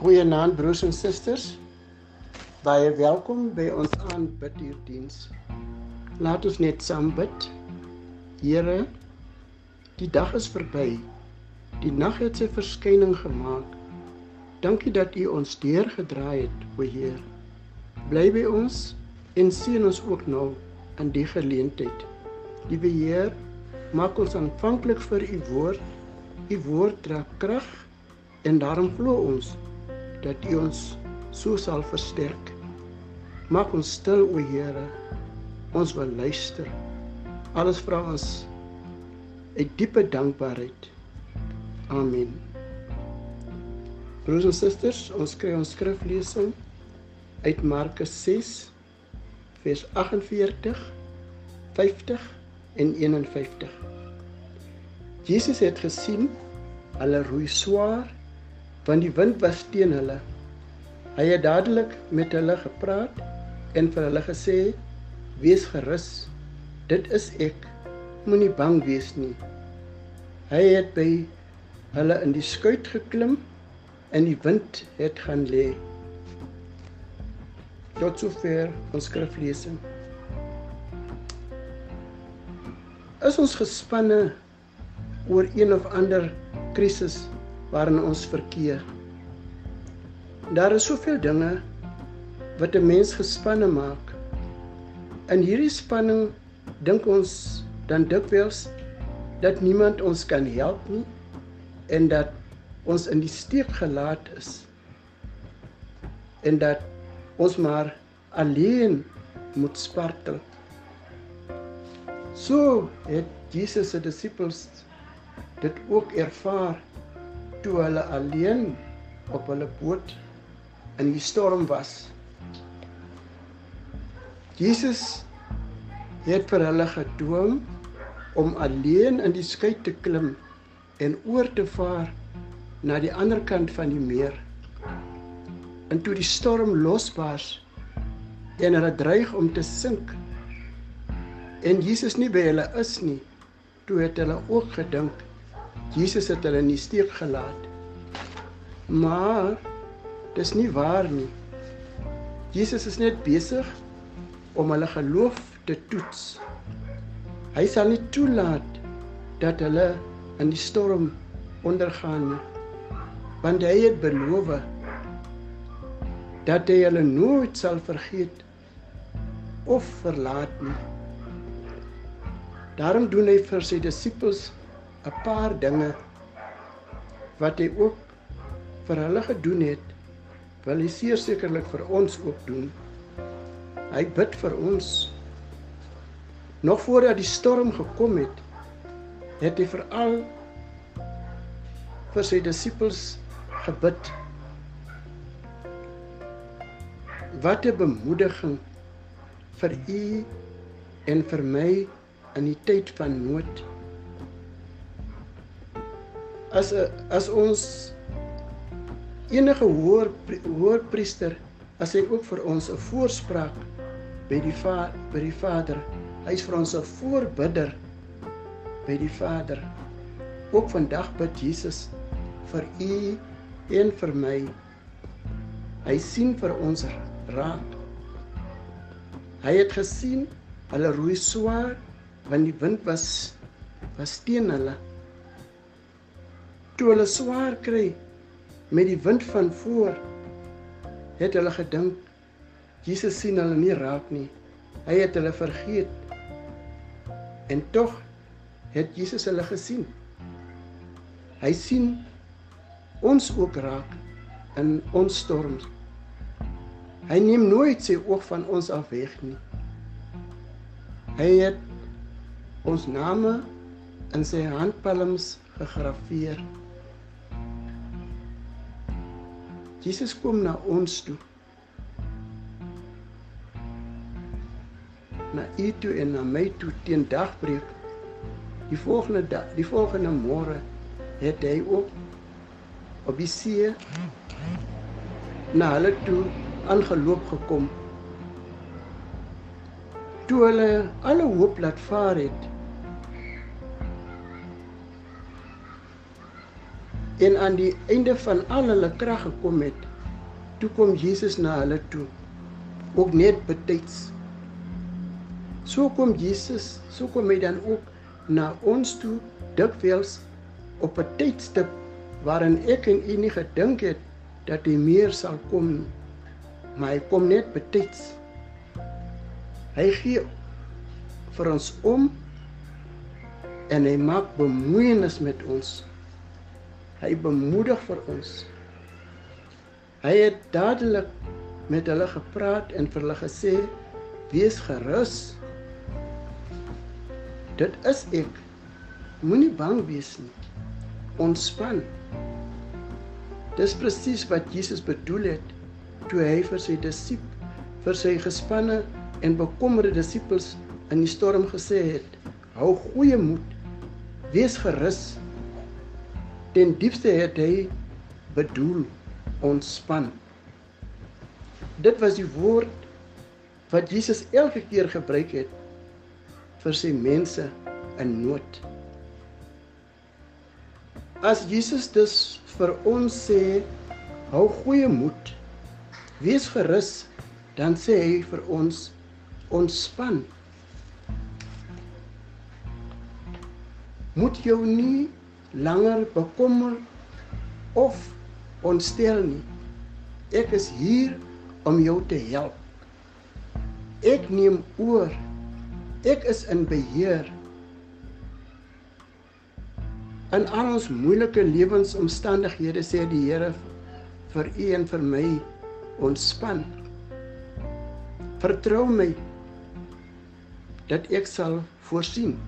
Goeienaand broers en susters. Baie welkom by ons aanbiddiens. Laat ons net saam bid. Here, die dag is verby. Die nag het sy verskyning gemaak. Dankie dat U ons deurgedraai het, o Heer. Bly by ons en sien ons ook nou in die geleentheid. Liewe Heer, maak ons aanvanklik vir U woord. U woord dra krag en daarom glo ons dat U ons so sal versterk. Maak ons stil, o Here. Ons wil luister. Alles vra ons uit diepe dankbaarheid. Amen. Broers en susters, ons kry ons skriflesing uit Markus 6 vers 48, 50 en 51. Jesus het gesien hulle roei swaar want die wind was teen hulle. Hy het dadelik met hulle gepraat en vir hulle gesê: "Wees gerus. Dit is ek. Moenie bang wees nie." Hy het by hulle in die skuit geklim en die wind het gaan lê. Tot sover ons skriflesing. Is ons gespanne oor een of ander krisis waarin ons verkeer. Daar is soveel dinge wat 'n mens gespanne maak. In hierdie spanning dink ons dan dikwels dat niemand ons kan help nie en dat ons in die steek gelaat is en dat ons maar alleen moet spartel. So het Jesus se disippels dit ook ervaar toe hulle alleen op hulle boot in die storm was. Jesus het vir hulle gedwing om alleen in die skei te klim en oor te vaar na die ander kant van die meer. En toe die storm losbars en hulle dreig om te sink en Jesus nie by hulle is nie, toe het hulle ook gedink Jesus het hulle in die steek gelaat. Maar dis nie waar nie. Jesus is net besig om hulle geloof te toets. Hy sal nie toelaat dat hulle in die storm ondergaan nie. Want hy het beloof dat hy hulle nooit sal vergeet of verlaat nie. Daarom doen hy vir sy disippels 'n paar dinge wat hy ook vir hulle gedoen het, wil hy sekerlik vir ons ook doen. Hy bid vir ons. Nog voordat die storm gekom het, het hy veral vir sy disippels gebid. Wat 'n bemoediging vir u en vir my in die tyd van nood as 'n as ons enige hoër hoër priester as hy ook vir ons 'n voorspraak by die va, by die Vader. Hy's vir ons 'n voorbidder by die Vader. Ook vandag bid Jesus vir u en vir my. Hy sien vir ons raak. Hy het gesien hulle roei swaar want die wind was was teen hulle toe hulle swaar kry met die wind van voor het hulle gedink Jesus sien hulle nie raak nie. Hy het hulle vergeet. En tog het Jesus hulle gesien. Hy sien ons ook raak in ons storms. Hy neem nooit sy oog van ons af weg nie. Hy het ons name in sy handpalms gegraveer Jesus kom na ons toe. Na u toe en na my toe teen dagbreek. Die volgende dag, die volgende môre het hy ook op die see na hulle toe aangeloop gekom. Toe hulle alle hoop laat vaar het. En aan die einde van al hulle krag gekom het, toe kom Jesus na hulle toe ook net betyds. So kom Jesus so kom hy dan ook na ons toe dikwels op 'n tydstip waarin ek en u nie gedink het dat hy meer sal kom maar hy kom net betyds. Hy gee vir ons om en hy maak bemoeienis met ons hy bemoedig vir ons. Hy het dadelik met hulle gepraat en vir hulle gesê wees gerus. Dit is ek. Moenie bang wees nie. Ontspan. Dis presies wat Jesus bedoel het toe hy vir sy disipels vir sy gespanne en bekommerde disippels in die storm gesê het hou goeie moed. Wees gerus ten diepste het hy bedoel ontspan dit was die woord wat Jesus elke keer gebruik het vir sy mense in nood. As Jesus dus vir ons sê hou goeie moed, wees gerus, dan sê hy vir ons ontspan. Moet jou nie langer bekommer of ontstel nie. Ek is hier om jou te help. Ek neem oor. Ek is in beheer. In al ons moeilike lewensomstandighede sê die Here vir u en vir my ontspan. Vertrou my dat ek sal voorsien.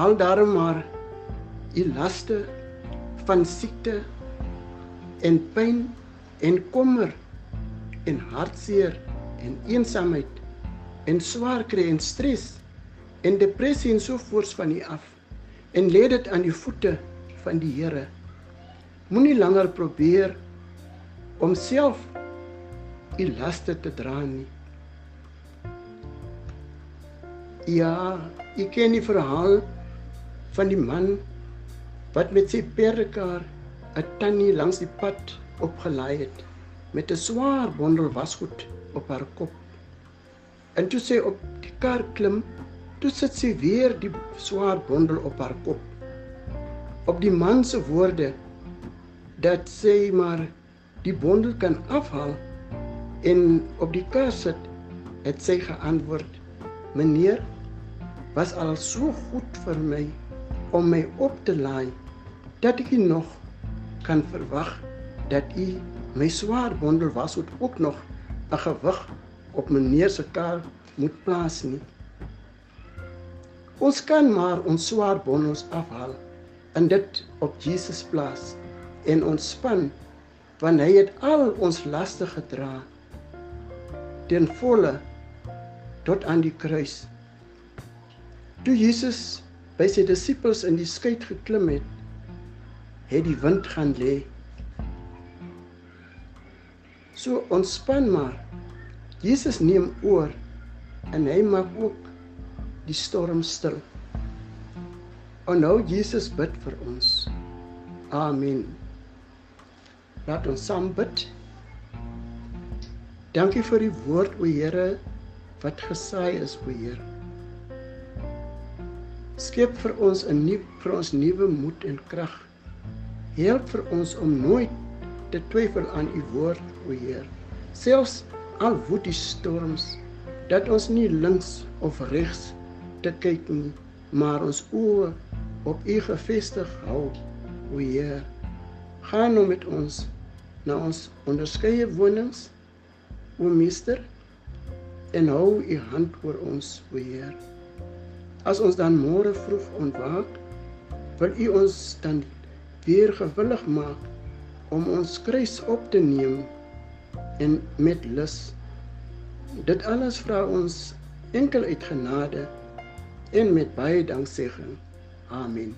Haal daarom maar u laste van siekte en pyn en kommer en hartseer en eensaamheid en swaar kry en stres en depressie en so voort van u af en lê dit aan die voete van die Here. Moenie langer probeer om self u laste te dra nie. Ja, ek ken die verhaal van die man wat met sy perdekar 'n tannie langs die pad opgelaai het met 'n swaar bondel wasgoed op haar kop. En toe sy op die kar klim, toe sit sy weer die swaar bondel op haar kop. Op die man se woorde dat sy maar die bondel kan afhaal en op die kar sit, het sy geantwoord: "Meneer, was al so goed vir my om my op te laai dat ek nog kan verwag dat u my swaar bondel was het ook nog 'n gewig op meneer se kar moet plaas nie. Ons kan maar ons swaar bondels afhaal en dit op Jesus plaas en ontspan want hy het al ons laste gedra ten volle tot aan die kruis. Toe Jesus by sy disippels in die skei geklim het, het die wind gaan lê. So ontspan maar. Jesus neem oor en hy maak ook die storm stil. En nou Jesus bid vir ons. Amen. Laat ons saam bid. Dankie vir die woord o Here wat gesaai is o Heer. Skep vir ons 'n nuwe vir ons nuwe moed en krag. Help vir ons om nooit te twyfel aan u woord, o Heer. Selfs al woed die storms, dat ons nie links of regs te kyk nie, maar ons oë op u gefestig hou, o Heer. Gaan nou met ons na ons onderskeie wonings, o Meester, en hou u hand oor ons, o Heer. As ons dan môre vroeg ontwaak, wil u ons dan weer gewillig maak om ons kruis op te neem en met lus. Dit alles vra ons enkel uit genade en met baie danksegging. Amen